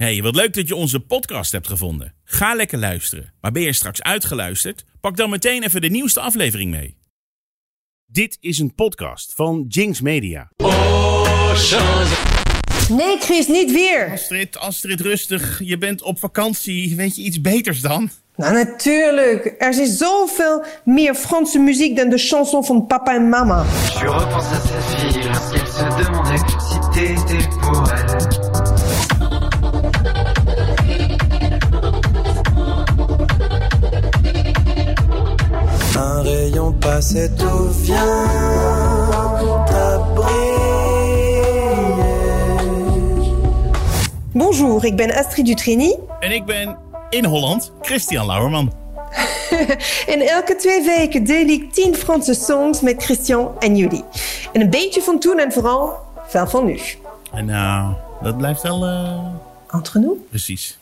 Hey, wat leuk dat je onze podcast hebt gevonden. Ga lekker luisteren. Maar ben je straks uitgeluisterd? Pak dan meteen even de nieuwste aflevering mee. Dit is een podcast van Jinx Media. Nee, Chris, niet weer. Astrid, Astrid, rustig. Je bent op vakantie. Weet je iets beters dan? Nou, natuurlijk. Er is zoveel meer Franse muziek dan de chanson van papa en mama. Je repense à cette fille lorsqu'elle se demandait si t'étais pour elle. Rayon passait tout vient. Bonjour, ik ben Astrid Dutrini. En ik ben in Holland Christian Lauerman. En elke twee weken deel ik 10 Franse songs met Christian en jullie. En een beetje van toen en vooral veel van nu. En nou, dat blijft wel eh, Entre nous. precies.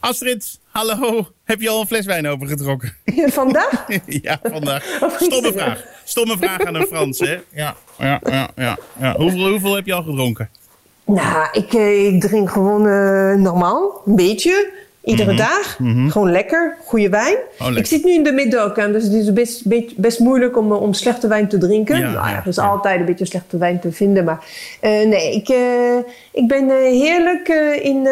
Astrid, hallo. Heb je al een fles wijn opengetrokken? Vandaag? ja, vandaag. Stomme vraag. Stomme vraag aan een Frans, hè? Ja, ja, ja. ja, ja. Hoeveel, hoeveel heb je al gedronken? Nou, ik, eh, ik drink gewoon eh, normaal, een beetje. Iedere dag. Gewoon lekker, goede wijn. Mhm. Oh, lekker. ik zit nu in de middag, hè, dus het is best, best, best moeilijk om, eh, om slechte wijn te drinken. Ja, nou, ja, er is ja. altijd een beetje slechte wijn te vinden. Maar nee, ik, ik ben heerlijk in,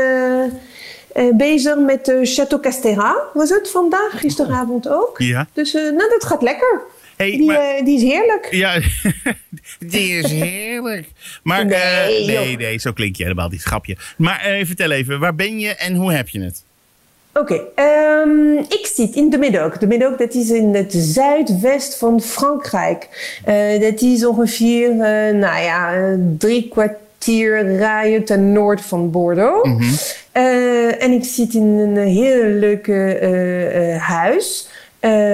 eh, bezig met de Chateau Castera. Was het vandaag, gisteravond ook. Ja. Dus eh, nou, dat gaat lekker. Hey, die, maar- eh, die is heerlijk. Ja, die is heerlijk. Maar nee, Nee, nee, zo klink je helemaal niet, grapje. Maar vertel even, waar ben je en hoe heb je het? Oké, ehm, ik zit in de Middag. De Middag dat is in het zuidwest van Frankrijk. Dat is ongeveer, nou ja, drie kwartier rijden ten noord van Bordeaux. Eh, en ik zit in een heel leuk eh, eh, huis.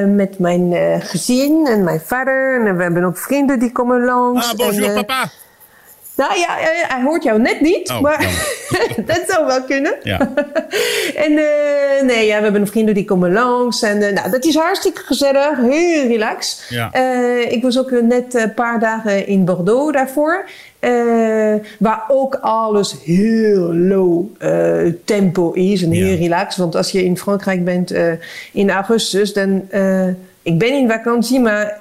met mijn gezin en mijn vader. En we hebben ook vrienden die komen langs. Ah, bonjour en, papa. Nou ja, eh, hij hoort jou net niet, Oh, maar dat zou wel kunnen. Ja. en eh, nee, ja, we hebben vrienden die komen langs. En eh, nou, dat is hartstikke gezellig, heel relax. Ja. Eh, ik was ook net een paar dagen in Bordeaux daarvoor. waar ook alles heel low tempo is en heel Ja. relaxed. Want als je in Frankrijk bent in augustus, dan... ik ben in vakantie, maar...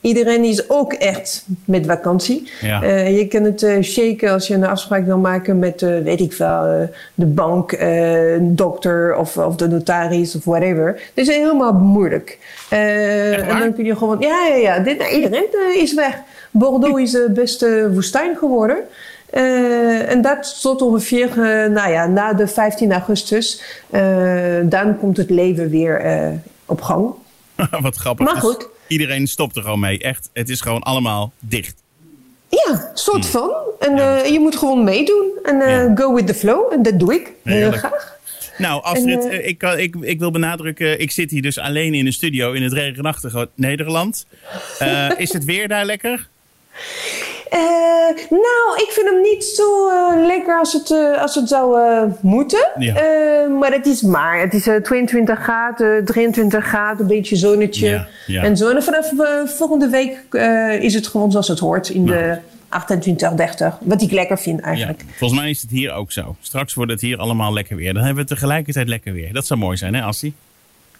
Iedereen is ook echt met vakantie. Ja. Eh, je kan het eh shaken als je een afspraak wil maken met, eh, weet ik eh, de bank, een dokter of, of de notaris of whatever. Het is helemaal moeilijk. En dan kun je gewoon, ja, ja, ja, dit, nou, iedereen is weg. Bordeaux is de beste woestijn geworden. En dat tot ongeveer, nou ja, na de 15 augustus. eh, dan komt het leven weer op gang. Wat grappig. Maar goed. Iedereen stopt er gewoon mee. Echt, het is gewoon allemaal dicht. Ja, soort Hm. van. En eh, je moet gewoon meedoen. En eh, Ja. go with the flow. En dat doe ik heel Heerlijk. graag. Nou, Astrid, En, eh, eh, ik, kan- ik, ik wil benadrukken, ik zit hier dus alleen in de studio in het regenachtige Nederland. Eh, is het weer daar lekker? Eh, nou, ik vind hem niet zo eh, lekker als het, eh, als het zou moeten. Ja. Maar het is maar. Het is eh, 22 graden, 23 graden, een beetje zonnetje. Ja, ja. En zo. En vanaf volgende week is het gewoon zoals het hoort. In de 28, 30. Wat ik lekker vind Ja, eigenlijk. volgens mij is het hier ook zo. Straks wordt het hier allemaal lekker weer. Dan hebben we tegelijkertijd lekker weer. Dat zou mooi zijn, hè, Assie?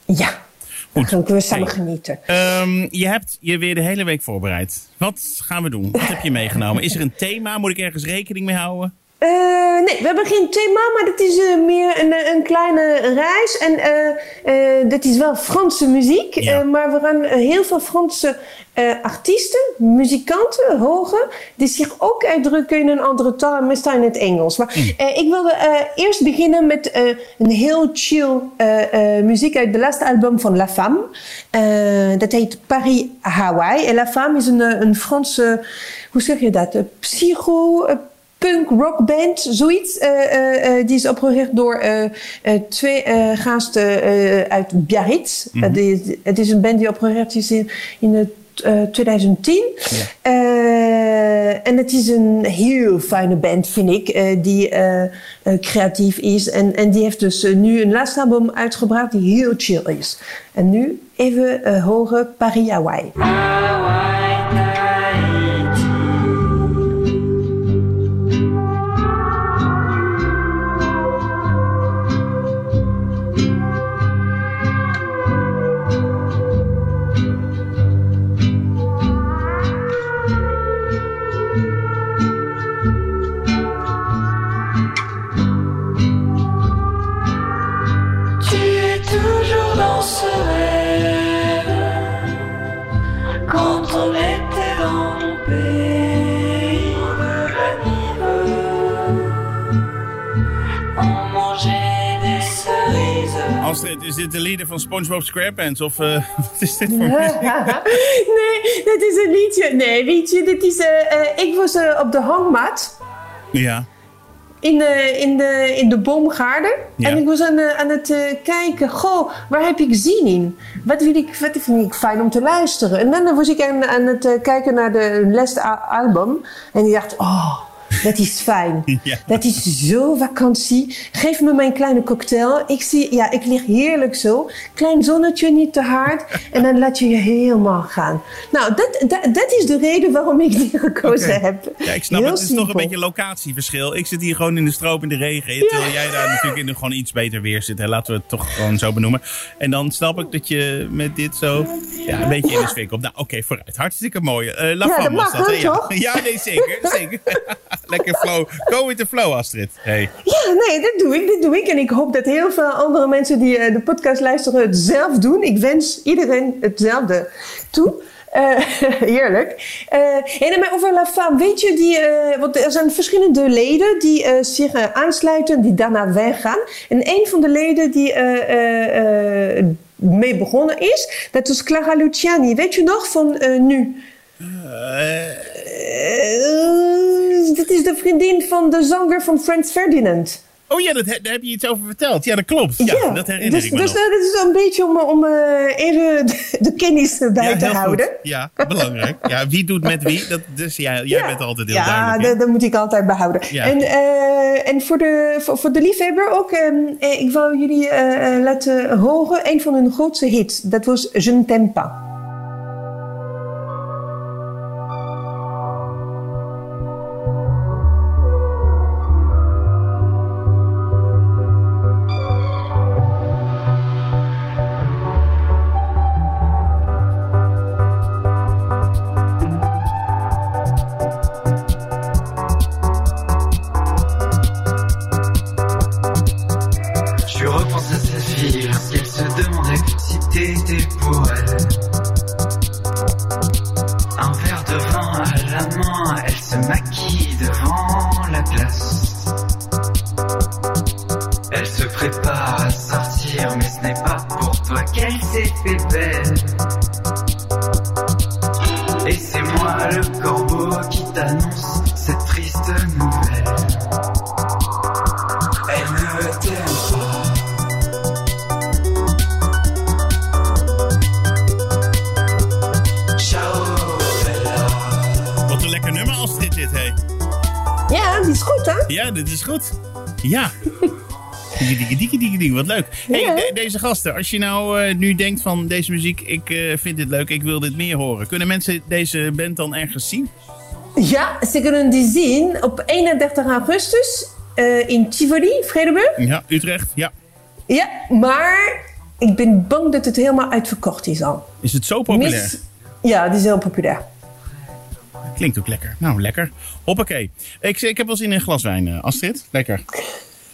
Ja. Dan kunnen we samen Hey. genieten. Ehm, je hebt je weer de hele week voorbereid. Wat gaan we doen? Wat heb je meegenomen? Is er een thema? Moet ik ergens rekening mee houden? Eh, nee, we hebben geen thema, maar het is eh, meer een, een kleine reis. En eh eh dat is wel Franse muziek. Ja. eh, maar we gaan eh, heel veel Franse eh, artiesten, muzikanten horen... die zich ook uitdrukken in een andere taal, en meestal in het Engels. Maar eh, ik wilde eh, eerst beginnen met eh, een heel chill eh, eh, muziek uit de laatste album van La Femme. Eh, dat heet Paris Hawaii. En La Femme is een, eh, een Franse, hoe zeg je dat, Eh, psycho... punk rock band, zoiets. eh, eh, eh, die is opgericht door eh, eh, twee eh, gasten eh, uit Biarritz. Die- het is een band die opgericht is in, in het, eh, 2010. Eh, en het is een heel fijne band, vind ik, eh, die creatief is. En, en die heeft dus nu een laatste album uitgebracht die heel chill is. En nu even horen Paris Hawaii. Is dit de lieder van SpongeBob SquarePants? Of eh, wat is dit voor muziek? nee, dat is een liedje. Nee, weet je, dit is... eh, ik was op de hangmat Ja. in de, in de, in de boomgaarden. Ja. En ik was aan, aan het kijken, goh, waar heb ik zin in? Wat, wil ik, wat vind ik fijn om te luisteren? En dan was ik aan, aan het kijken naar de laatste a- album. En ik dacht, oh, dat is fijn. Ja. Dat is zo vakantie. Geef me mijn kleine cocktail. Ik, zie, ja, ik lig heerlijk zo. Klein zonnetje, niet te hard. En dan laat je je helemaal gaan. Nou, dat, dat, dat is de reden waarom ik die gekozen heb. Ja, ik snap Heel het. Het is toch een beetje locatieverschil. Ik zit hier gewoon in de stroop in de regen. Terwijl jij daar natuurlijk in de gewoon iets beter weer zit. Hè. Laten we het toch gewoon zo benoemen. En dan snap ik dat je met dit zo ja, een beetje in de sfeer komt. Nou, oké, vooruit. Hartstikke mooi. Eh La Ja, dat mag, dat, hè? Ja. toch? ja, nee, zeker. zeker. Lekker flow. Go with the flow, Astrid. Hey. Ja, nee, dat doe ik, dat doe ik. En ik hoop dat heel veel andere mensen die eh, de podcast luisteren het zelf doen. Ik wens iedereen hetzelfde toe. Eh, heerlijk. Eh en maar over La Femme, weet je, die, want er zijn verschillende leden die zich aansluiten, die daarna weggaan. En een van de leden die mee begonnen is, dat is Clara Luciani. Weet je nog van eh, nu? Eh, dit is de vriendin van de zanger van Frans Ferdinand. Oh ja, dat, daar heb je iets over verteld. Ja, dat klopt. Ja, dat herinner dus, ik me dus nog. dat is een beetje om, om eh, even de, de kennis bij ja, te houden. Goed. Ja, belangrijk. Ja, wie doet met wie? Dat, dus ja, jij Ja. bent altijd heel ja, duidelijk. hè? dat, dat moet ik altijd behouden. Ja. En, eh, en voor, de, voor, voor de liefhebber ook, ehm, eh, ik wou jullie eh, eh, laten horen een van hun grootste hits. Dat was Je ne t'aime pas. Si pour elle. Un verre de vin à la main, elle se maquille devant la glace. Elle se prépare à sortir, mais ce n'est pas pour toi qu'elle s'est fait belle. Dit is goed. Ja. Dikkie, dikkie, dikkie. Wat leuk. Hey, Ja. de- deze gasten, als je nou eh, nu denkt van deze muziek, ik eh, vind dit leuk, ik wil dit meer horen. Kunnen mensen deze band dan ergens zien? Ja, ze kunnen die zien op 31 augustus eh, in Tivoli, Vredenburg. Ja, Utrecht, ja. Ja, maar ik ben bang dat het helemaal uitverkocht is al. Is het zo populair? Mis- Ja, die is heel populair. Klinkt ook lekker. Nou, lekker. Hoppakee. Ik, ik heb wel zin in een glas wijn, eh, Astrid. Lekker.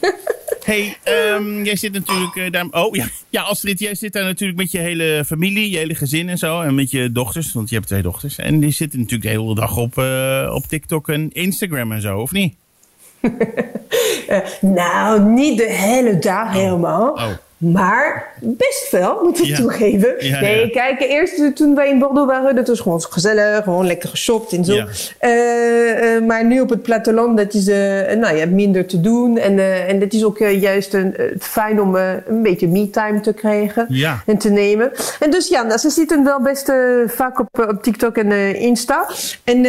hey, ehm, jij zit natuurlijk eh, daar... Oh, ja. ja, Astrid, jij zit daar natuurlijk met je hele familie, je hele gezin en zo. En met je dochters, want je hebt twee dochters. En die zitten natuurlijk de hele dag op, eh, op TikTok en Instagram en zo, of niet? Nou, niet de hele dag helemaal. Oh. Maar best veel, moet ik Ja. toegeven. Ja, nee, ja. kijk, eerst toen wij in Bordeaux waren, dat was gewoon gezellig, gewoon lekker geshopt en zo. Eh, eh, maar nu op het platteland, dat is, eh, nou, je hebt minder te doen. En, en dat is ook juist een, fijn om een beetje me-time te krijgen en te nemen. En dus ja, nou, ze zitten wel best vaak op, op TikTok en Insta. En,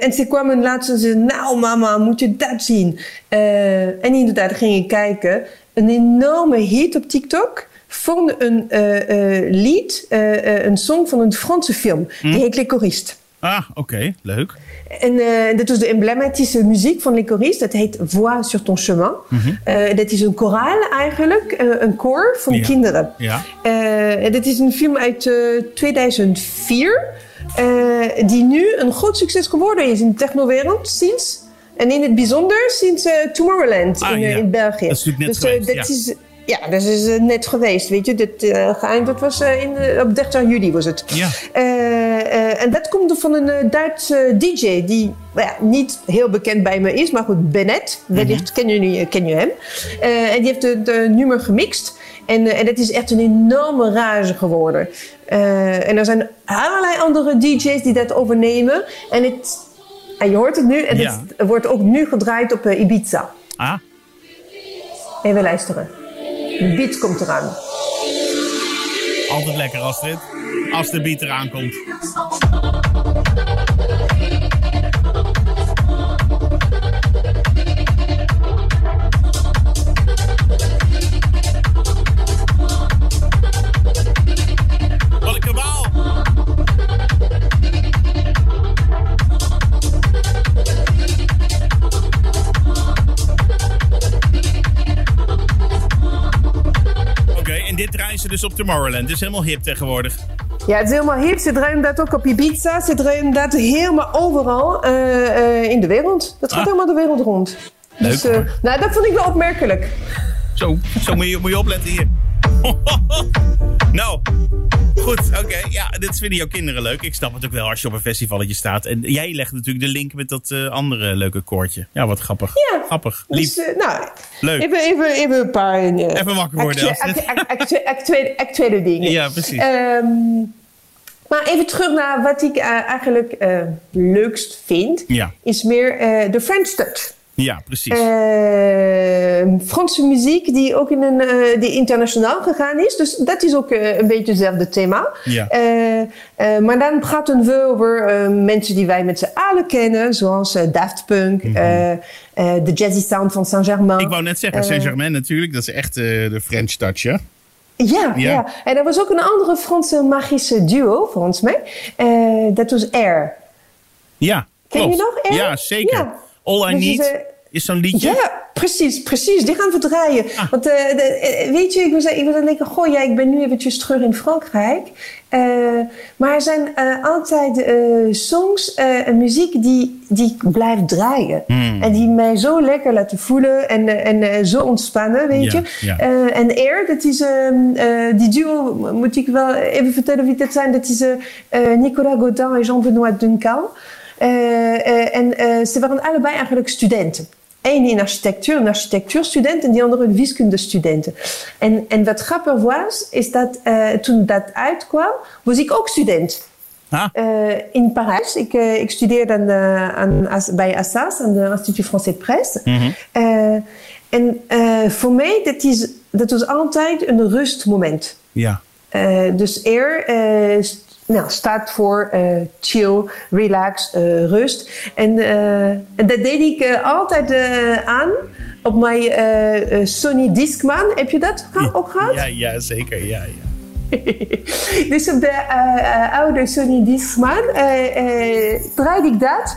en ze kwamen laatst en zeiden, nou mama, moet je dat zien? En inderdaad, ging ik kijken. Een enorme hit op TikTok van een eh, eh, lied, eh, een song van een Franse film. Die heet Les Choristes. Ah, oké. Leuk. En dat is de emblematische muziek van Choristes. Dat heet Voix sur ton chemin. Eh, dat is een koraal eigenlijk, een koor van Ja. kinderen. Ja. Dit is een film uit eh, 2004, eh, die nu een groot succes geworden is in de technowereld sinds, en in het bijzonder sinds eh, Tomorrowland Ah, in, eh, ja. in België. Dat is natuurlijk net dus eh, geweest, dat ja. is, Ja, dat is net geweest, weet je. Eh, geëindigd, dat was eh, in, op 30 juli was het. Ja. En dat komt van een Duitse DJ die nou ja, niet heel bekend bij me is, maar goed, Bennett. Wellicht ken, je, ken je hem. Eh, en die heeft de nummer gemixt. En, en het is echt een enorme rage geworden. En er zijn allerlei andere DJ's die dat overnemen. En, het, en je hoort het nu, en Ja. het wordt ook nu gedraaid op eh, Ibiza. Ah, Even luisteren. De beat komt eraan. altijd lekker Astrid. Als de beat eraan komt. Dus op Tomorrowland. Het is helemaal hip tegenwoordig. Ja, het is helemaal hip. Ze draaien dat ook op Ibiza. Ze draaien dat helemaal overal eh, eh, in de wereld. Dat gaat Ah. helemaal de wereld rond. Leuk, dus, eh, nou, dat vond ik wel opmerkelijk. Zo, zo moet, je, moet je opletten hier. nou, goed, oké. Ja, dit vinden jouw kinderen leuk. Ik snap het ook wel als je op een festivalletje staat. En jij legt natuurlijk de link met dat eh, andere leuke koortje. Ja, wat grappig. Ja. Grappig, lief, Dus, eh, nou, leuk. even, even, even een paar... eh, Even wakker worden, actu- Astrid. actu- actu- actuele, actuele dingen. Ja, precies. Ehm, maar even terug naar wat ik eigenlijk leukst vind. Ja. Is meer de French touch. Ja, precies. Eh, Franse muziek die ook in een, eh, die internationaal gegaan is. Dus dat is ook eh, een beetje hetzelfde thema. Ja. Eh, maar dan praten we over mensen die wij met z'n allen kennen. Zoals Daft Punk, de jazzy sound van Saint-Germain. Mhm. Ik wou net zeggen, Saint-Germain natuurlijk. Dat is echt de French touch, hè? Ja, Ja. ja. en er was ook een andere Franse magische duo, volgens mij. Eh, dat was Air. Ja, Ken je nog, Air? Ja, zeker. Ja. All I Dus, Need is zo'n liedje. Ja, precies, precies. Die gaan we draaien. Ah. Want eh, de, eh, weet je, ik was, ik was aan het denken, goh, ja, ik ben nu eventjes terug in Frankrijk. Eh, maar er zijn altijd songs en muziek die, die blijft draaien. Hmm. En die mij zo lekker laten voelen en, en zo ontspannen, weet Ja, je. ja. En Air, dat is, ehm, eh, die duo, moet ik wel even vertellen wie dat zijn. Dat is Nicolas Godin en Jean-Benoît Duncan. Eh, eh, en eh, ze waren allebei eigenlijk studenten. Eén in architectuur, een architectuurstudent en die andere een wiskundestudenten. En, en wat grappig was, is dat toen dat uitkwam, was ik ook student. In Parijs. Ik, ik studeerde aan, de- aan, bij Assas, aan de Institut Français de Presse. Eh, en voor mij, dat, is, dat was altijd een rustmoment. ja. Dus st- nou, staat voor eh, chill, relax, eh, rust. En, en dat deed ik altijd aan op mijn Sony Discman. Heb je dat ook gehad? Ja, ja, zeker. Ja, ja. dus op de oude Sony Discman draaide ik dat.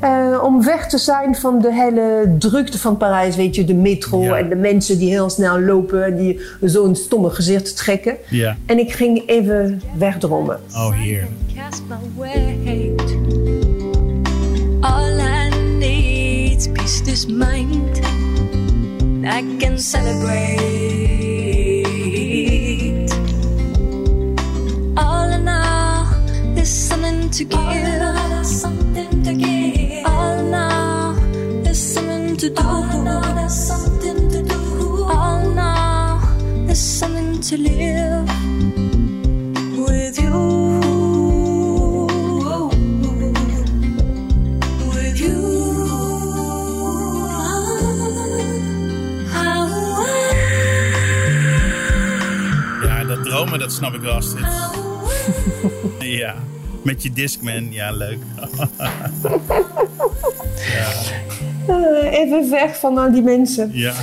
Eh, om weg te zijn van de hele drukte van Parijs. Weet je, de metro Ja. en de mensen die heel snel lopen. en Die zo'n stomme gezicht trekken. Ja. En ik ging even wegdromen. Oh, weight. All I need's peace this mind. I can celebrate. All in all, there's something to give. Something to do. There's something to live with you. Ja, dat dromen, dat snap ik wel, Astrid. Ja, met je Discman. Ja, leuk. even weg van al die mensen. Ja.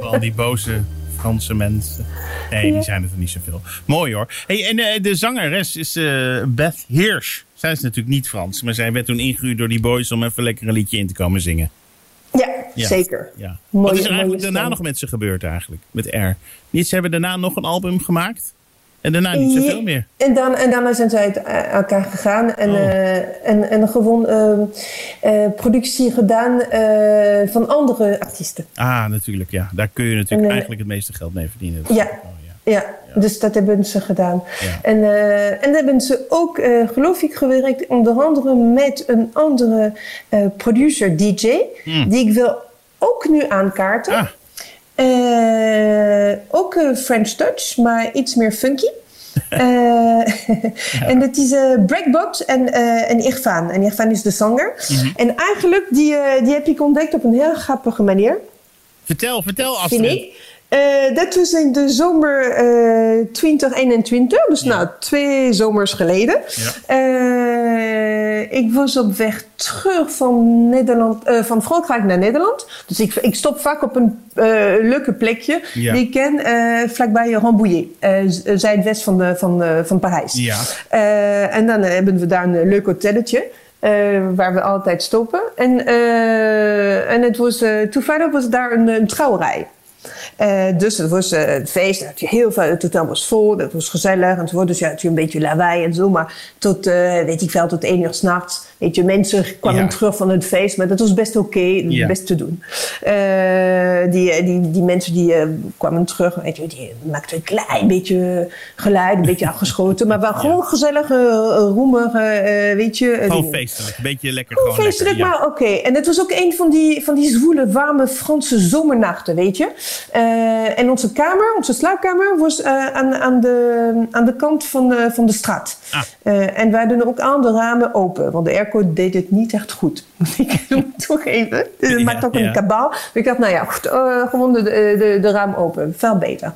Al die boze Franse mensen. Nee, die zijn er niet zoveel. Mooi hoor. Hey, en eh, de zangeres is eh, Beth Hirsch. Zij is natuurlijk niet Frans, maar zij werd toen ingehuurd door die boys om even lekker een liedje in te komen zingen. Ja, Ja. zeker. Ja. Mooie- Wat is er eigenlijk daarna nog met ze gebeurd eigenlijk? Met R. Ze hebben daarna nog een album gemaakt? En daarna niet zoveel meer. En, dan, en daarna zijn ze uit eh, elkaar gegaan en, Oh. eh, en, en gewoon ehm, eh, productie gedaan van andere artiesten. Ah, natuurlijk, ja. Daar kun je natuurlijk En, eigenlijk het meeste geld mee verdienen. Ja. Oh, ja. Ja, dus dat hebben ze gedaan. Ja. En, en hebben ze ook, geloof ik, gewerkt onder andere met een andere producer, DJ, die ik wil ook nu aankaarten. Hmm. Ah, ook eh, French Touch, maar iets meer funky. Eh, En dat is eh Breakbox en, en Irfan. En Irfan is de zanger. Mhm. En eigenlijk, die, die heb ik ontdekt op een heel grappige manier, vertel, vertel vind Astrid. ik. Eh, dat was in de zomer eh 2021, dus nou twee zomers geleden. Eh, ik was op weg terug van, Nederland, eh, van Frankrijk naar Nederland. Dus ik, ik stop vaak op een eh, leuke plekje Ja. die ik ken, eh, vlakbij Rambouillet, eh, zuidwest van, de, van, eh, van Parijs. Ja. Eh, en dan eh, hebben we daar een eh, leuk hotelletje. eh, waar we altijd stoppen. En, eh, en het was, eh, toevallig was daar een, een trouwerij. Eh, dus het was eh, het feest. had je heel veel, het hotel was vol. Het was gezellig enzovoort. Dus ja, had je een beetje lawaai en zo. Maar tot, eh, weet ik veel, tot één uur s'nachts. Weet je, mensen kwamen Ja. terug van het feest. Maar dat was best oké. Ja. Best te doen. Die, die, die mensen die kwamen terug. Weet je, die maakten een klein beetje geluid. Een beetje afgeschoten. Maar wel gewoon gezellig, eh, roemig. eh, weet je. Gewoon dingen. feestelijk. Een beetje lekker. Gewoon Gewoon feestelijk, lekker, maar oké. En het was ook een van die, van die zwoele, warme Franse zomernachten, weet je. Eh, en onze kamer, onze slaapkamer, was eh, aan, aan, de, aan de kant van de, van de straat. Ah. Eh, en wij doen ook aan de ramen open, want de airco deed het niet echt goed. Moet ik toegeven. Dus het Ja, maakt ook ja. een kabaal. Dus ik dacht, nou ja, goed, gewoon de, de, de raam open. Veel beter.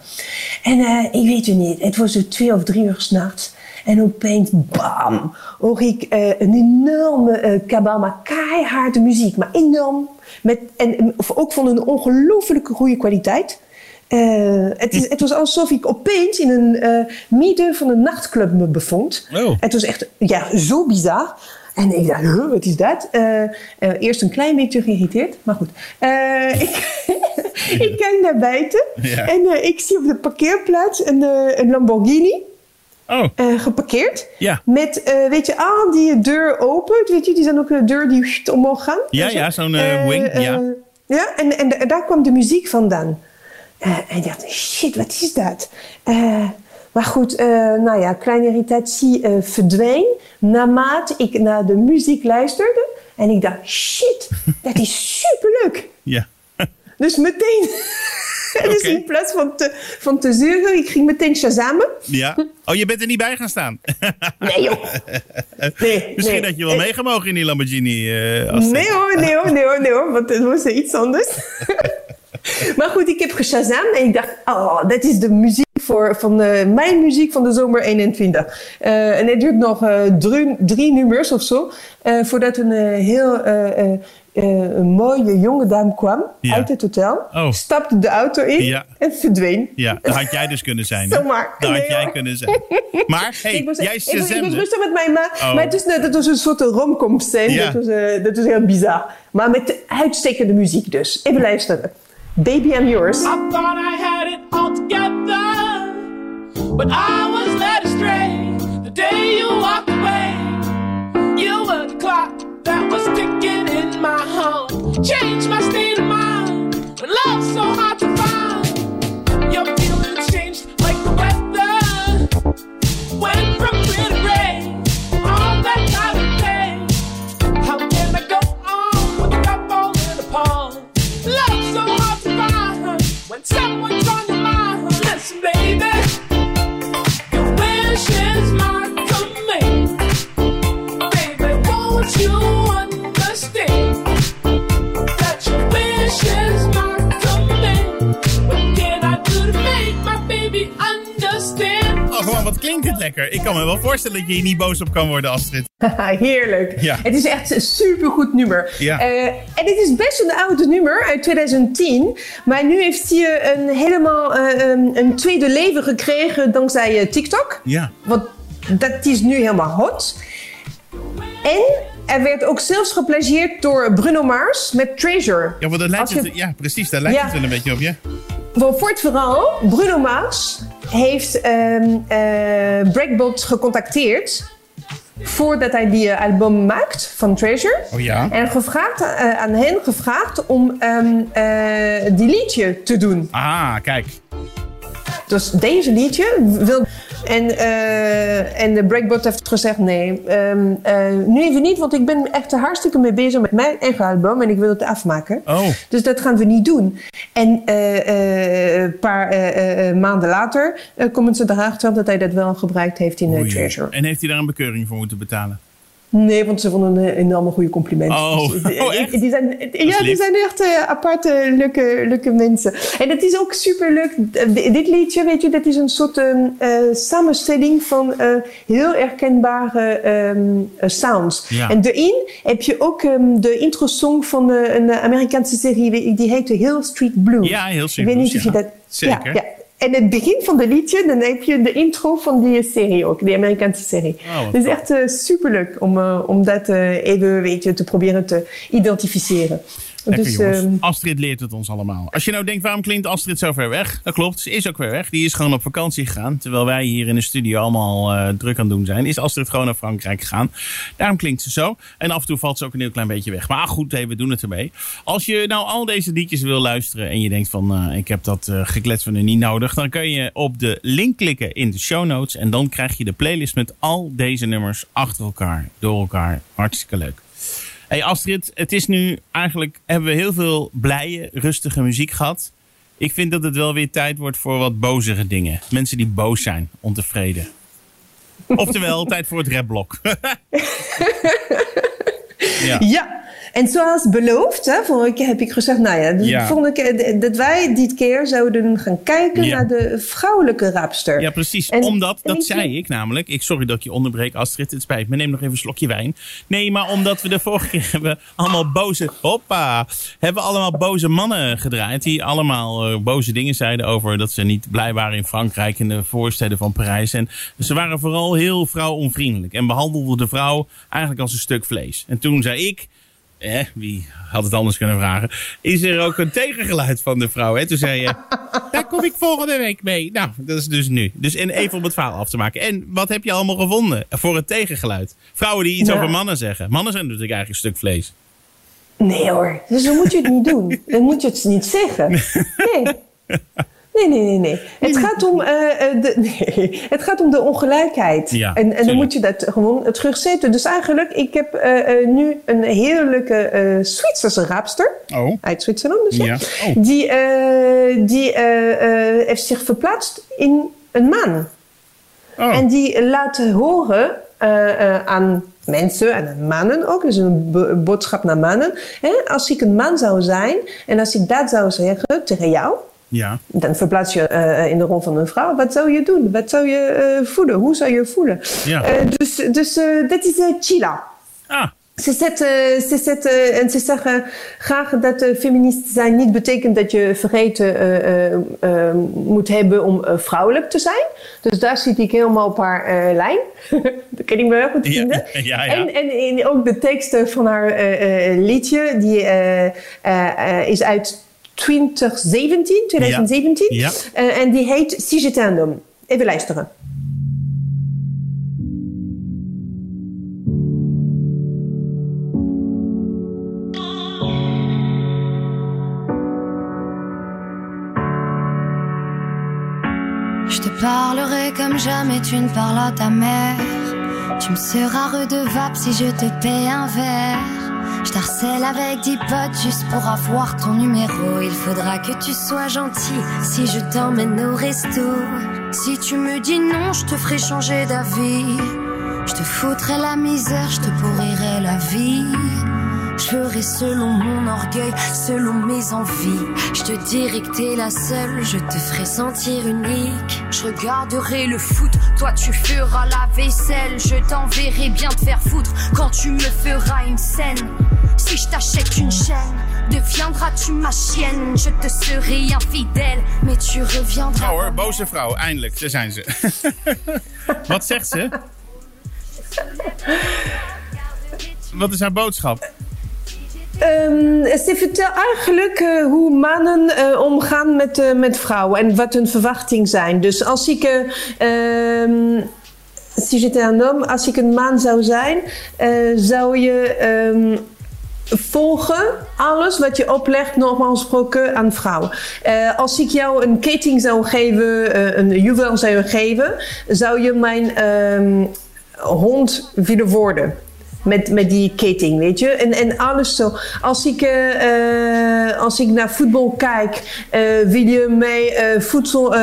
En ik weet het niet, het was zo twee of drie uur s'nachts. En opeens, bam, hoor ik eh, een enorme eh kabaal, maar keiharde muziek. Maar enorm. Met, en, of ook van een ongelooflijke goede kwaliteit. Eh, het, is, het was alsof ik opeens in een eh, midden van een nachtclub me bevond. Oh. Het was echt ja, zo bizar. En ik dacht, huh, wat is dat? Eh, eh, eerst een klein beetje geïrriteerd, maar goed. Eh, ik, ik kijk naar buiten Ja. en eh, ik zie op de parkeerplaats een, eh, een Lamborghini Oh, eh, geparkeerd. Ja. Met, eh, weet je, aan die deur opent. Weet je, die zijn ook een deur die omhoog gaan. Ja, zo. ja, zo'n, eh, wing, ja. ja, en, en, en daar kwam de muziek vandaan. Eh, en ik dacht, shit, wat is dat? Eh, maar goed, eh, nou ja, kleine irritatie eh, verdween naarmate ik naar de muziek luisterde. En ik dacht, shit, dat is superleuk. ja. Dus meteen, dus in plaats van te, van te zeuren, ik ging meteen shazamen. Ja. Oh, je bent er niet bij gaan staan. Nee joh. Nee, Misschien nee. dat je wel mee gemogen in die Lamborghini. eh. Nee hoor, nee hoor, nee hoor, nee hoor, want het was iets anders. maar goed, ik heb geshazamd en ik dacht, oh, dat is de muziek voor, van eh, mijn muziek van de zomer 21. Eh, en het duurt nog eh, drie, drie nummers of zo, eh, voordat een eh, heel eh, een mooie jonge dame kwam Ja. uit het hotel, Oh. stapte de auto in Ja. en verdween. Ja, dat had jij dus kunnen zijn. hè? Zomaar. Dat had Nee, jij hoor. kunnen zijn. Maar, hey, ik was, jij ik, was, ik was shazamde. rustig met mijn ma, Oh. maar het is, net- dat was een soort romcom scène. Ja. Dat, was, eh, dat was heel bizar. Maar met de uitstekende muziek dus. Even luisteren. Baby, I'm yours. I thought I had it all together, but I was led astray the day you walked away. You were the clock that was ticking in my heart, changed my state of mind. When love's so hard to find, your feelings changed like the weather. Went from Oh, gewoon, wat klinkt dit lekker. Ik kan me wel voorstellen dat je hier niet boos op kan worden, Astrid. Heerlijk. Ja. Het is echt een supergoed nummer. Ja. Eh, en het is best een oude nummer uit 2010. Maar nu heeft hij een helemaal eh, een, een tweede leven gekregen dankzij eh, TikTok. Ja. Want dat is nu helemaal hot. En er werd ook zelfs geplagieerd door Bruno Mars met Treasure. Ja, want dat lijkt je- het, ja, precies, daar lijkt Ja. het wel een beetje op, ja. Voor voor het verhaal, Bruno Mars heeft ehm eh, Breakbot gecontacteerd voordat hij die eh, album maakt van Treasure. Oh ja. En gevraagd, eh, aan hen gevraagd om ehm, eh, die liedje te doen. Ah, kijk. Dus deze liedje wil. En, eh, en de Breakbot heeft gezegd: nee, ehm, eh, nu even niet, want ik ben echt hartstikke mee bezig met mijn eigen album en ik wil het afmaken. Oh. Dus dat gaan we niet doen. En eh, een paar maanden later komen ze erachter dat hij dat wel gebruikt heeft in Oei. Treasure. En heeft hij daar een bekeuring voor moeten betalen? Nee, want ze vonden een enorme goede compliment. Oh. Dus, eh, Oh, echt? Die zijn, ja, die zijn echt eh, aparte, leuke, leuke mensen. En het is ook super leuk. Dit liedje, weet je, dat is een soort eh, samenstelling van eh, heel herkenbare ehm, eh, sounds. Ja. En erin heb je ook ehm, de intro-song van eh, een Amerikaanse serie, die- die heet Hill Street Blues. Ja, heel Ik simpel. weet niet of je dat... Zeker. Ja, ja. En het begin van de liedje, dan heb je de intro van die serie ook, die Amerikaanse serie. Oh, is echt super superleuk om, eh, om dat eh, even weet je, te proberen te identificeren. Lekker dus, jongens. ehm, Astrid leert het ons allemaal. Als je nou denkt, waarom klinkt Astrid zo ver weg? Dat klopt, ze is ook weer weg. Die is gewoon op vakantie gegaan. Terwijl wij hier in de studio allemaal eh, druk aan het doen zijn. Is Astrid gewoon naar Frankrijk gegaan. Daarom klinkt ze zo. En af en toe valt ze ook een heel klein beetje weg. Maar goed, hey, we doen het ermee. Als je nou al deze liedjes wil luisteren en je denkt van... eh, ik heb dat geklets van u niet nodig. Dan kun je op de link klikken in de show notes. En dan krijg je de playlist met al deze nummers achter elkaar. Door elkaar. Hartstikke leuk. Hey Astrid, het is nu eigenlijk, hebben we heel veel blije, rustige muziek gehad. Ik vind dat het wel weer tijd wordt voor wat bozere dingen. Mensen die boos zijn, ontevreden. Oftewel, tijd voor het rapblok. ja. ja, en zoals beloofd, hè, vorige keer heb ik gezegd, nou ja, de Ja. volgende keer, dat wij dit keer zouden gaan kijken Ja. naar de vrouwelijke rapster. ja, precies. En- omdat, dat zei ik namelijk. Ik, sorry dat ik je onderbreek, Astrid. Het spijt me. Neem nog even een slokje wijn. Nee, maar omdat we de vorige keer hebben allemaal boze... Hoppa! Hebben allemaal boze mannen gedraaid. Die allemaal eh, boze dingen zeiden over dat ze niet blij waren in Frankrijk. In de voorsteden van Parijs. En ze waren vooral heel vrouwonvriendelijk. En behandelden de vrouw eigenlijk als een stuk vlees. En toen zei ik... Eh, wie had het anders kunnen vragen? Is er ook een tegengeluid van de vrouw? Hè? Toen zei je, daar kom ik volgende week mee. Nou, dat is dus nu. Dus en even om het verhaal af te maken. En wat heb je allemaal gevonden voor het tegengeluid? Vrouwen die iets Ja. over mannen zeggen. Mannen zijn natuurlijk eigenlijk een stuk vlees. Nee hoor, dus dan moet je het niet doen. Dan moet je het niet zeggen. Nee. Nee, nee, nee, nee. Het gaat om, eh, eh, de, nee. het gaat om de ongelijkheid. Ja, en, en dan moet je dat gewoon terugzetten. Dus eigenlijk, ik heb eh, eh, nu een heerlijke eh Zwitserse rapster. Oh. Uit Zwitserland dus. Ja. Oh. Die, eh, die eh, eh, heeft zich verplaatst in een maan. Oh. En die laat horen eh, eh, aan mensen en aan mannen ook. Dus een bo- boodschap naar mannen. Hè? Als ik een man zou zijn en als ik dat zou zeggen tegen jou, Ja. dan verplaats je eh, in de rol van een vrouw. Wat zou je doen? Wat zou je eh, voelen? Hoe zou je voelen? Ja. Eh, dus dus dat is Chila. Ah. Ze, zetten, ze, zetten, en ze zeggen graag dat uh, feminist zijn niet betekent dat je vergeten uh, uh, moet hebben om uh, vrouwelijk te zijn. Dus daar zit ik helemaal op haar uh, lijn. dat kan ik me wel goed vinden. Ja, ja, ja. En, en, en, ook de teksten van haar uh, liedje, die uh, is uit 2017. 2017 ja. Ja. en die heet Si j'étais un homme. Even luisteren. Je te parlerai comme jamais tu ne parles à ta mère. Tu me seras redevable si je te paie un verre. Je t'harcèle avec dix potes juste pour avoir ton numéro. Il faudra que tu sois gentil si je t'emmène au resto. Si tu me dis non, je te ferai changer d'avis. Je te foutrai la misère, je te pourrirai la vie. Je ferai selon mon orgueil, selon mes envies. Je te dirai que t'es la seule, je te ferai sentir unique. Je regarderai le foot, toi tu feras la vaisselle. Je t'enverrai bien te faire foutre quand tu me feras une scène. Si je t'achète une chaîne, deviendras-tu ma chienne? Je te serai infidèle, mais tu reviendras. Nou hoor, boze vrouw, eindelijk, daar zijn ze. Wat zegt ze? Wat is haar boodschap? Ehm, ze vertelt eigenlijk eh, hoe mannen eh, omgaan met, eh, met vrouwen en wat hun verwachtingen zijn. Dus als ik. ehm, si j'étais un homme, als ik een man zou zijn, zou je ehm, volgen alles wat je oplegt, normaal gesproken, aan vrouwen. Als ik jou een ketting zou geven, een juwel zou geven, zou je mijn hond willen worden. Met, met die ketting, weet je. En, en alles zo. Als ik, eh, eh, als ik naar voetbal kijk, eh, wil je mij voedsel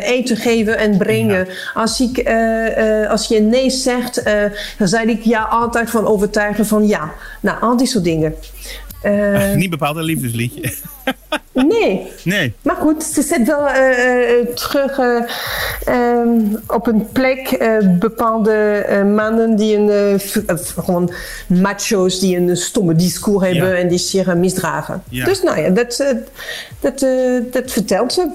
eten geven en brengen. Als, ik, als je nee zegt, dan zei ik ja altijd van overtuigen van ja. Nou, al die soort dingen. Niet bepaald een liefdesliedje. nee. Nee. Maar goed, ze zet wel eh, eh, terug eh, ehm, op een plek bepaalde mannen die een, gewoon macho's die een stomme discours hebben Ja. en die zich misdragen. Ja. Dus nou ja, dat, dat, dat vertelt ze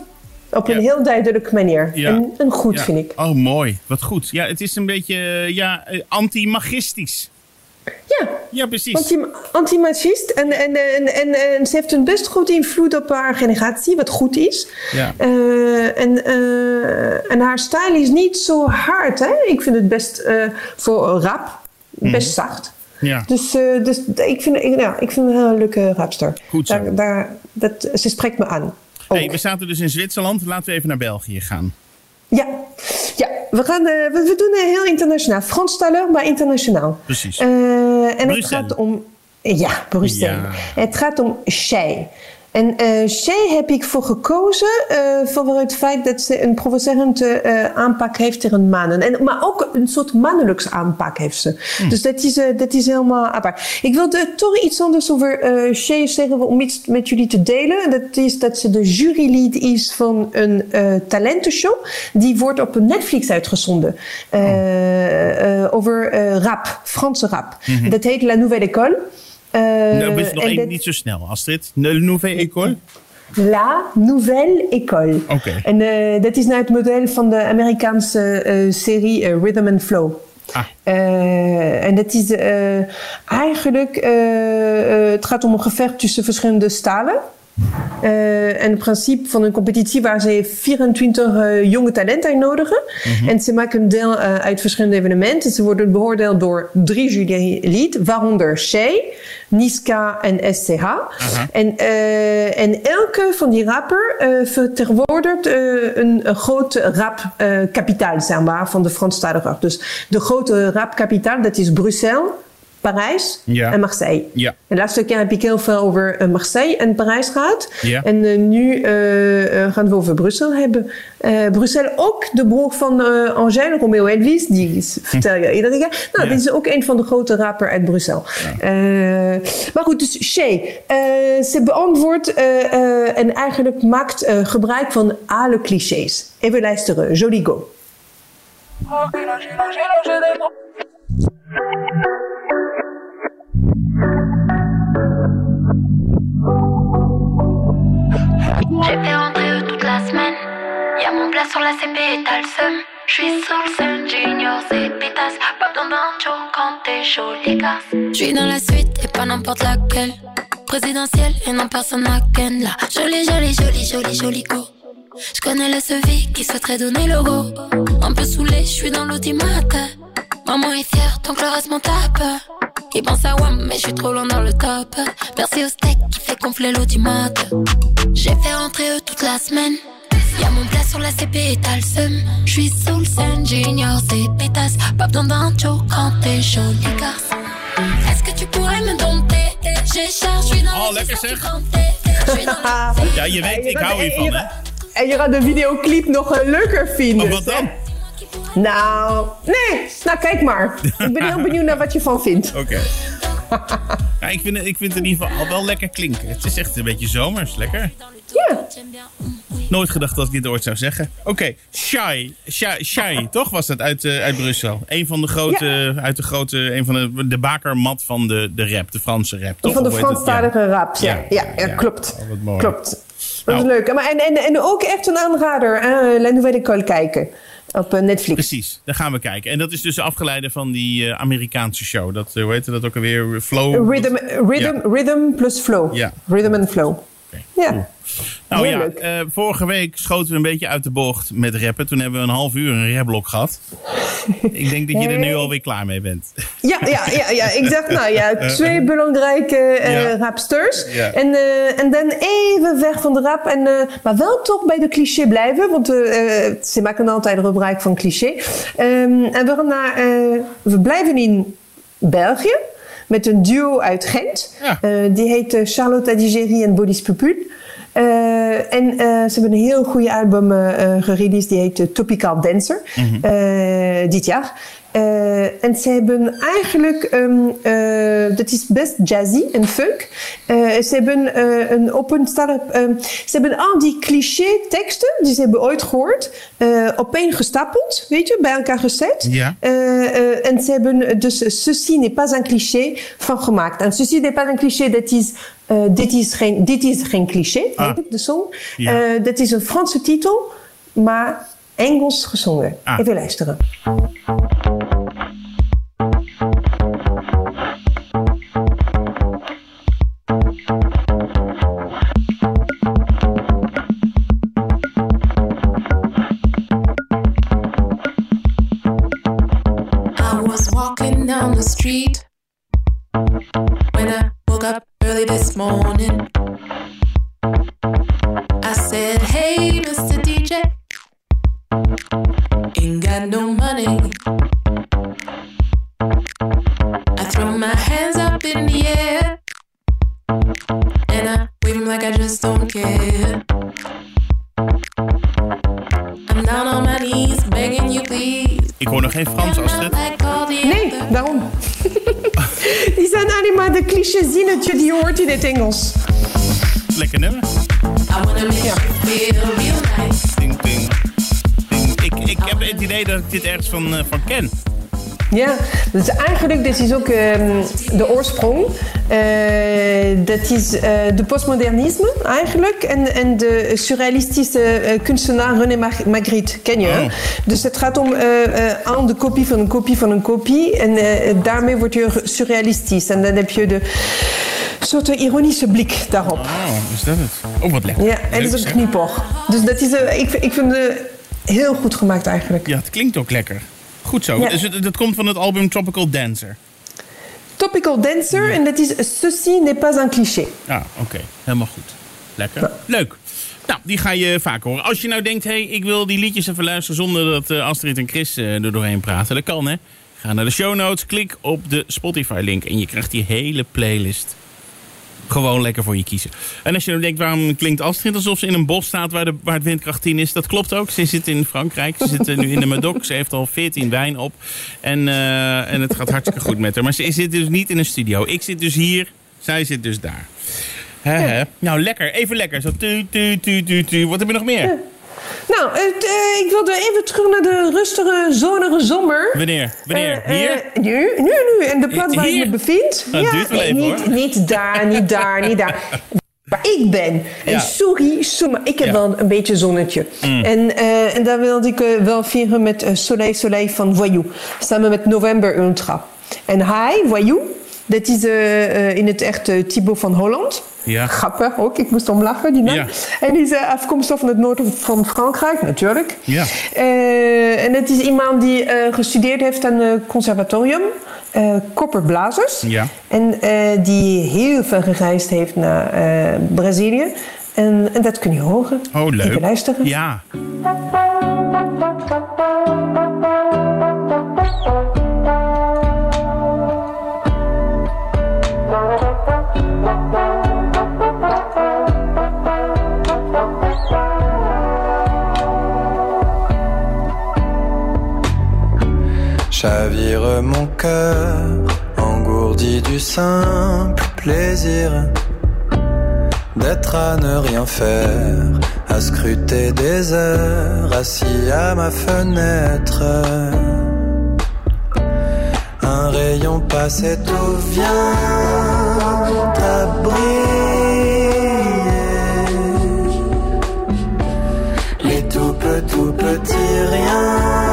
op een heel duidelijke manier. Ja. En, en goed, Ja. vind ik. Oh, mooi. Wat goed. Ja, het is een beetje ja, anti-magistisch. Ja, Ja, precies. anti- antimachist. En, en, en, en, en ze heeft een best goed invloed op haar generatie, wat goed is. Ja. Eh, en, eh, en haar stijl is niet zo hard. Hè? Ik vind het best eh, voor rap, best zacht. Ja. Dus, dus ik, vind, ik, ja, ik vind het een hele leuke rapster. Goed zo. Daar, daar, dat, ze spreekt me aan. Hey, we zaten dus in Zwitserland. Laten we even naar België gaan. Ja, ja we, gaan, eh, we, we doen eh, heel internationaal. Franstalig, maar internationaal. Precies. Eh, en het gaat om... Ja, Brussel. Ja. Het gaat om Shay. En eh Shay heb ik voor gekozen eh vanwege het feit dat ze een provocerende eh, aanpak heeft tegen mannen. En, maar ook een soort mannelijks aanpak heeft ze. Dus dat is, dat is helemaal apart. Ik wilde toch iets anders over eh Shay zeggen om iets met jullie te delen. En Dat is dat ze de jurylid is van een eh, talentenshow. Die wordt op Netflix uitgezonden. Eh, over rap, Franse rap. Dat heet La Nouvelle École. Eh, nou, best nog en niet zo snel, Astrid. De Nouvelle École? La Nouvelle École. Oké. En eh, dat is naar het model van de Amerikaanse eh, serie Rhythm and Flow. Ah. En dat is eigenlijk, het gaat om een gevecht tussen verschillende stalen. Eh, en het principe van een competitie waar ze 24 eh, jonge talenten uitnodigen. En ze maken deel eh, uit verschillende evenementen. Ze worden beoordeeld door drie jurylid, waaronder Shay, Niska en SCH. En, en elke van die rapper vertegenwoordigt een, een groot rapkapitaal, zeg maar, van de Franstalige. Dus de grote rapkapitaal, dat is Brussel, Parijs Ja. en Marseille. Ja. En de laatste keer heb ik heel veel over eh, Marseille en Parijs gehad. Ja. En eh, nu eh, eh, gaan we over Brussel hebben. Eh, Brussel ook de broer van eh Angèle, Romeo Elvis. Die is- vertel je iedere keer. Nou, Ja. dit is ook een van de grote rapper uit Brussel. Eh, maar goed, dus Shay. eh, ze beantwoordt eh, eh, en eigenlijk maakt eh, gebruik van alle clichés. Even luisteren. Jolie go. J'ai fait rentrer eux toute la semaine. Y'a mon plat sur la CP et t'as le seum. J'suis sur le seul junior, c'est pétasse. Pas besoin d'un show quand t'es les gars. J'suis dans la suite et pas n'importe laquelle. Présidentielle et non personne à ken là. Jolie, jolie, jolie, jolie, jolie go. J'connais le sevi qui souhaiterait donner le go. Un peu saoulé, j'suis dans l'automate. Maman est fière, donc le reste m'en tape. Il pense à WAM, mais j'suis trop loin dans le top. Merci au steak qui fait gonfler l'automate. J'ai fait rentrer eux toute la semaine. Y'a mon plat sur la CP et t'as le seum. J'suis sous le scène, junior, c'est pétasse. Pas besoin d'un show quand t'es jolie garce. Est-ce que tu pourrais me dompter? J'ai charge, j'suis dans Oh, le Ja, je weet, ik hou hiervan, hè? En je gaat de videoclip nog eh, leuker vinden. Oh, wat dan? Nou, nee. Nou, kijk maar. Ik ben heel benieuwd naar wat je van vindt. Oké. Ja, ik, vind het, ik vind het in ieder geval al wel lekker klinken. Het is echt een beetje zomers, lekker. Ja. Nooit gedacht dat ik dit ooit zou zeggen. Oké, Shai, Shai, Shai, toch was dat uit, eh, uit Brussel? Een van de grote, uit de grote, een van de, de bakermat van de, de rap, de Franse rap, toch? Van de? Franstalige rap. Ja, Ja, ja, ja, ja. klopt. Klopt. Dat Nou. is leuk. Maar en, en, en ook echt een aanrader. eh La Nouvelle École kijken. Op eh, Netflix. Precies, daar gaan we kijken. En dat is dus afgeleide van die eh, Amerikaanse show. Dat, eh, hoe heette dat ook alweer? Flow? Rhythm, rhythm, Ja. rhythm plus flow. Ja. Rhythm and flow. Ja. cool. Nou ja, eh, vorige week schoten we een beetje uit de bocht met rappen. Toen hebben we een half uur een rapblok gehad. Ik denk dat je er nu alweer klaar mee bent. Ja, ja, ja, ja, ik dacht, nou ja, twee belangrijke eh, Ja. rapsters. Ja. En, eh, en dan even weg van de rap. En, maar wel toch bij de cliché blijven, want ze maken altijd gebruik van cliché. Ehm, en we, gaan naar, we blijven in België met een duo uit Gent. Ja. Eh, die heet eh, Charlotte Adigéry en Bodis Pupul. Eh, en ze hebben een heel goede album gereleased, die heet Topical Dancer, eh, dit jaar. Eh, en ze hebben eigenlijk, ehm, eh, dat is best jazzy en funk. Eh, ze hebben een open start-up, ehm, ze hebben al die cliché teksten die ze hebben ooit gehoord, eh opeen gestapeld, weet je, bij elkaar gezet. Ja. En ze hebben dus Ceci n'est pas un cliché van gemaakt. En Ceci n'est pas un cliché, dat is, dit, is geen, dit is geen cliché, Ah. heet het, de song. Ja. Dat is een Franse titel, maar Engels gezongen. Ah. Even luisteren. Van, eh, van ken. Ja, dus eigenlijk, dit is ook ehm, de oorsprong. Eh, dat is eh, de postmodernisme eigenlijk. En, en de surrealistische eh, kunstenaar René Mag- Magritte, ken je? Oh. Dus het gaat om eh, eh, aan de kopie van een kopie van een kopie. En eh, daarmee word je surrealistisch. En dan heb je de soort ironische blik daarop. Oh, is dat het? Oh, wat lekker. Ja, en het is een knipoog. Dus dat is, eh, ik, ik vind het heel goed gemaakt eigenlijk. Ja, het klinkt ook lekker. Goed zo. Ja. Dus het, dat komt van het album Tropical Dancer. Topical Dancer, en dat is Ceci n'est pas un cliché. Ah, oké. Helemaal goed. Lekker. Leuk. Nou, die ga je vaak horen. Als je nou denkt, hé, hey, ik wil die liedjes even luisteren zonder dat eh, Astrid en Chris eh, er doorheen praten. Dat kan, hè. Ga naar de show notes, klik op de Spotify-link en je krijgt die hele playlist gewoon lekker voor je kiezen. En als je nou denkt, waarom klinkt Astrid alsof ze in een bos staat waar, de, waar het windkracht 10 is? Dat klopt ook. Ze zit in Frankrijk. Ze zit eh, nu in de Medoc. Ze heeft al 14 wijn op. En, eh, en het gaat hartstikke goed met haar. Maar ze zit dus niet in een studio. Ik zit dus hier. Zij zit dus daar. Nou, lekker. Even lekker. Zo tu, tu, tu, tu, tu. Wat heb je nog meer? Nou, het, eh, ik wilde even terug naar de rustige, zonnige zomer. Wanneer? Wanneer? Eh, Hier? eh, nu, nu, nu. En de plaats waar Hier? ik me bevind. Nou, het duurt wel even, niet, hoor. niet daar, niet daar, niet daar. Waar ik ben. En Ja. sorry, sorry, maar ik heb Ja. Mm. wel een beetje zonnetje. En, eh, en daar wilde ik eh, wel vieren met eh, Soleil Soleil van Voyou. Samen met November Ultra. En hij, Voyou, dat is eh, eh, in het echt eh, Thibaut van Holland. Ja. Grappig ook, ik moest om lachen, die naam. Ja. En die is afkomstig van het noorden van Frankrijk, natuurlijk. Ja. En het is iemand die gestudeerd heeft aan het conservatorium, kopperblazers. Ja. En die heel veel gereisd heeft naar Brazilië. En, en dat kun je horen. Oh, leuk. Even luisteren. Ja. Chavire mon cœur, engourdi du simple plaisir d'être à ne rien faire, à scruter des heures, assis à ma fenêtre. Un rayon passe et tout vient à briller. Les tout petits, tout petits riens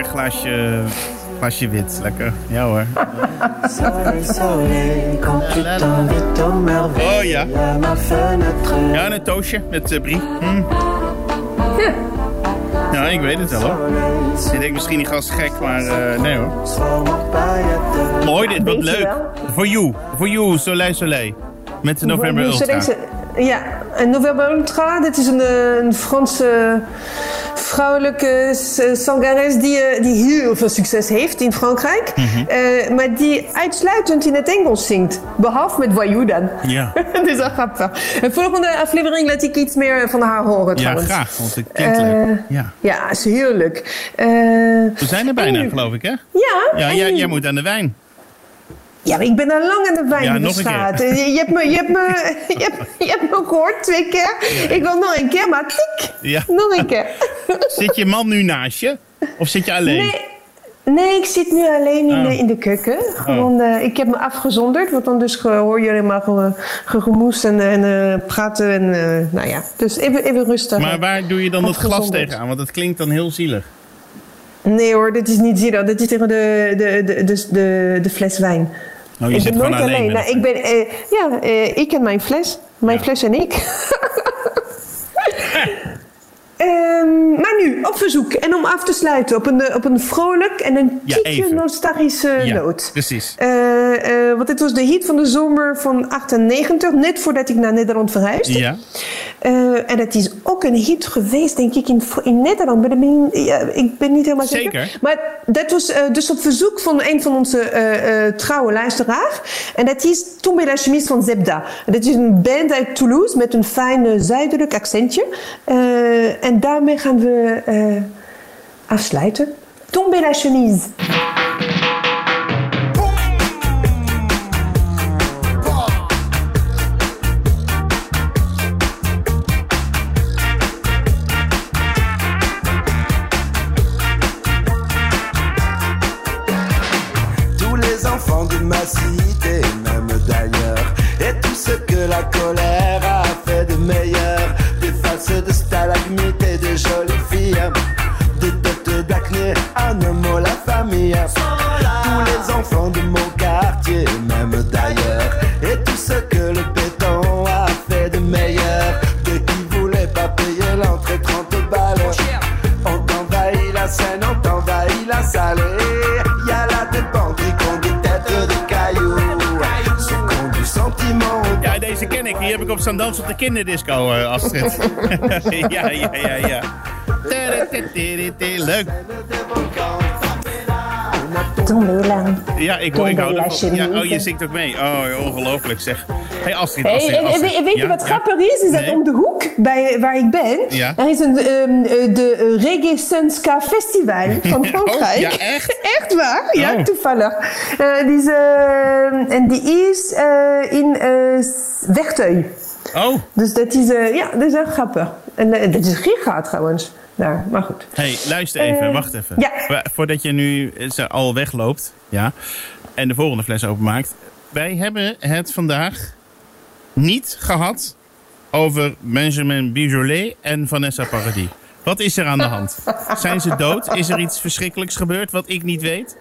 lekker glaasje, glaasje wit. Lekker. Ja hoor. Oh ja. Ja, en een toastje met uh, brie. Hm. Ja, ik weet het wel hoor. Je denkt misschien niet gast gek, maar eh, nee hoor. Mooi dit, wat leuk. Voor you, voor you, Soleil Soleil. Met de November Ultra. ja, een November Ultra. Dit is een, eh, een Franse vrouwelijke s- zangeres die, eh, die heel veel succes heeft in Frankrijk. Mhm. Eh, maar die uitsluitend in het Engels zingt. Behalve met Voyou dan. Ja. Dat is wel grappig. De volgende aflevering laat ik iets meer van haar horen Ja, trouwens. graag, want het klinkt leuk. Eh, Ja. Ja, is heel leuk. Eh, We zijn er bijna, en geloof ik, hè? ja, Ja, en jij, nu- jij moet aan de wijn. Ja, maar ik ben al lang aan de wijn Ja, nog een keer. Eh, Je, je, hebt me, je, hebt me, je, hebt, je hebt me gehoord twee keer. Ik wil nog een keer, maar tik. Ja. Nog een keer. Zit je man nu naast je? Of zit je alleen? Nee, nee, ik zit nu alleen in, Oh. de, in de keuken. Gewoon, eh, ik heb me afgezonderd, want dan dus hoor je alleen maar ge- gegemoes en, en eh, praten. En, nou ja, dus even, even rustig. Maar waar doe je dan dat glas tegenaan? Want dat klinkt dan heel zielig. Nee hoor, dit is niet zero. Dit is tegen de, de, de, de, de, de fles wijn. Oh, je ik zit gewoon nooit alleen. Nou, ik ben, eh, ja, eh, ik en mijn fles. Mijn Ja. fles en ik. Ehm, maar nu, op verzoek. En om af te sluiten op een, eh, op een vrolijk en een Ja, even. nostalgische ja, noot. precies. Eh, want dit was de hit van de zomer van 98, net voordat ik naar Nederland verhuisde. Ja. Eh, en het is ook een hit geweest, denk ik, in, in Nederland. Maar dat ben ik- ja, ik ben niet helemaal zeker. Zeker. Maar dat was dus op verzoek van een van onze trouwe luisteraars. En dat is Tombe la chemise van Zebda. Dat is een band uit Toulouse met een fijn zuidelijk accentje. Eh, en daarmee gaan we eh, afsluiten. Tombe la chemise. Ik. Op staan dansen op de kinderdisco, eh, Astrid. ja, ja, ja, ja. Leuk. Ja, ik, hoor, ik hou ervan. Ja, oh, je zingt ook mee. Oh, ongelooflijk zeg. hey, Astrid, Astrid, en, en Astrid. weet- je Ja, wat grappig is? Is dat Nee. om de hoek bij, waar ik ben, Ja. er is een, ehm, eh, de Reggae Sunska Festival van Frankrijk. Oh, ja, echt? echt waar? Ja, Oh. toevallig. Eh, die is, eh, en die is eh, in eh Werteuil. Oh, Dus dat is, eh, ja, dat is echt grappig. En eh, dat is giga trouwens. Daar, maar goed. hey, luister even, Eh, wacht even. ja. Voordat je nu eh, ze al wegloopt, ja, en de volgende fles openmaakt. Wij hebben het vandaag niet gehad over Benjamin Bijolet en Vanessa Paradis. Wat is er aan de hand? Zijn ze dood? Is er iets verschrikkelijks gebeurd wat ik niet weet?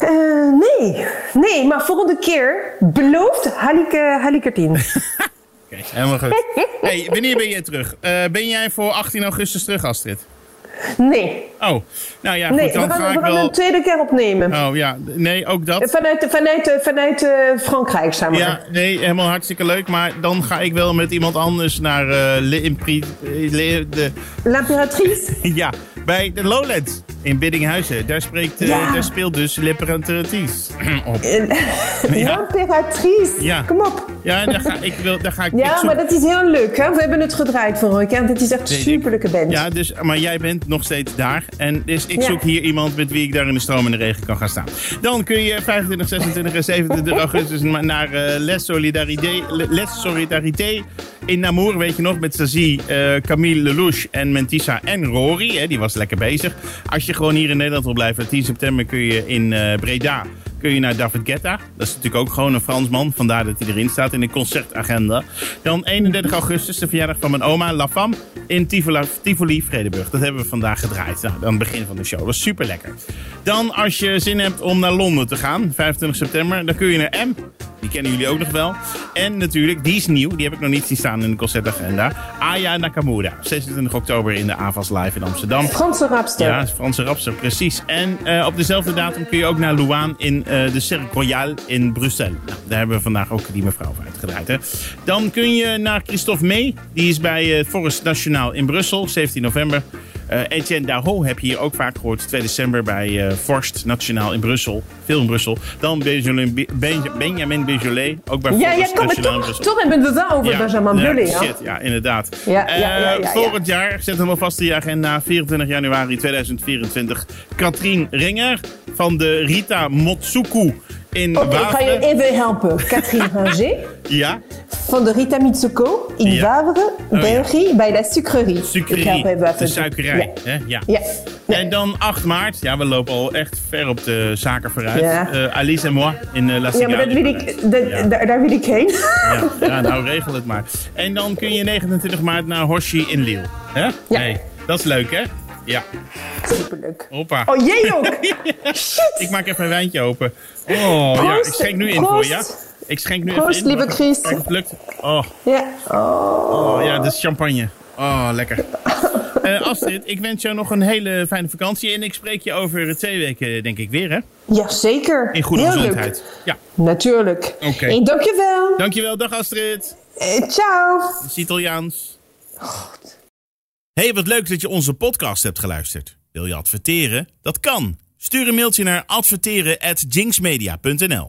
Eh, nee, nee, maar volgende keer belooft Halike, Halikertien. Oké, helemaal goed. Hey, wanneer ben jij terug? Eh, ben jij voor 18 augustus terug, Astrid? Nee, Oh, nou ja, goed, nee we dan gaan, ga we ik gaan wel... een tweede keer opnemen. Oh ja, nee, ook dat. Vanuit, vanuit, vanuit eh, Frankrijk, samen. Ja, nee, helemaal hartstikke leuk. Maar dan ga ik wel met iemand anders naar eh, Le- de, ja, bij de Lowlands in Biddinghuizen. Daar, spreekt, Ja. daar speelt dus L'Impératrice op. L'Impératrice. Ja. Kom op. Ja, daar ga ik, wil, daar ga ik, Ja, maar dat is heel leuk. Hè? We hebben het gedraaid voor elkaar. Dat is echt een superleuke band. Ja, dus, maar jij bent nog steeds daar. En dus ik Ja. zoek hier iemand met wie ik daar in de stroom en de regen kan gaan staan. Dan kun je 25, 26 en 27 augustus naar eh, Les Solidarité, Le- Les Solidarité in Namur, weet je nog, met Sazie, eh, Camille Lelouch en Mentissa en Rory. Hè, die was lekker bezig. Als je gewoon hier in Nederland wil blijven, 10 september kun je in eh, Breda kun je naar David Guetta. Dat is natuurlijk ook gewoon een Fransman. Vandaar dat hij erin staat in de concertagenda. Dan 31 augustus, de verjaardag van mijn oma, La Femme. In Tivoli, Tivoli Vredeburg. Dat hebben we vandaag gedraaid. Nou, dan begin van de show. Dat was super lekker. Dan als je zin hebt om naar Londen te gaan, 25 september. Dan kun je naar M. Die kennen jullie ook nog wel. En natuurlijk, die is nieuw. Die heb ik nog niet zien staan in de concertagenda. Aya Nakamura. 26 oktober in de AVAS Live in Amsterdam. Franse rapster. Ja, Franse rapster, precies. En eh, op dezelfde datum kun je ook naar Louaan in de Cercle Royal in Brussel. Nou, daar hebben we vandaag ook die mevrouw voor uitgedraaid. Hè. Dan kun je naar Christophe May. Die is bij het Forest Nationaal in Brussel, 17 november. Eh Etienne Daho heb je hier ook vaak gehoord. 2 december bij eh Forst Nationaal in Brussel. Veel in Brussel. Dan Benjamin, Ben- Benjamin. Ook bij Ja, ja, kom maar Nationaal in Brussel. toch hebben we het wel over Benjamin ja, hè? Shit, ja, inderdaad. Ja, ja, ja, ja, Eh, ja. Volgend jaar, zet hem alvast in je agenda, 24 januari 2024. Katrien Ringer van de Rita Motsuku in Oké, ik ga je Wavre. even helpen. Catherine Ringer Ja, van de Rita Mitsuko in Ja. Wavre, ja. België, bij de sucrerie. Sucrerie, de suikerij. Ja. hè? Ja. Ja. En dan 8 maart, ja, we lopen al echt ver op de zaken vooruit. Eh, Alice en moi in eh, La Ja, maar dat Cigale wil ik, dat- daar, daar wil ik heen. Ja, nou regel het maar. En dan kun je 29 maart naar Hoshi in Lille. Hè? Ja. Nee, dat is leuk, hè? Ja, Superleuk. hoppa. Oh, jij ook? Shit. Ik maak even een wijntje open. Oh, ja, ik schenk nu in Proost. voor je. Ja? Ik schenk nu Proost, even in. lieve Chris. Kijk het lukt. Oh, Ja. Oh. oh ja, dat is champagne. Oh, lekker. Eh, Astrid, ik wens jou nog een hele fijne vakantie. En ik spreek je over twee weken, denk ik, weer, hè? Ja, zeker. In goede Heel gezondheid. Leuk. Ja, Natuurlijk. Oké. En dankjewel. dankjewel. Dag Astrid. Eh, ciao. Is Italiaans. Hey, wat leuk dat je onze podcast hebt geluisterd. Wil je adverteren? Dat kan. Stuur een mailtje naar adverteren@jinxmedia.nl.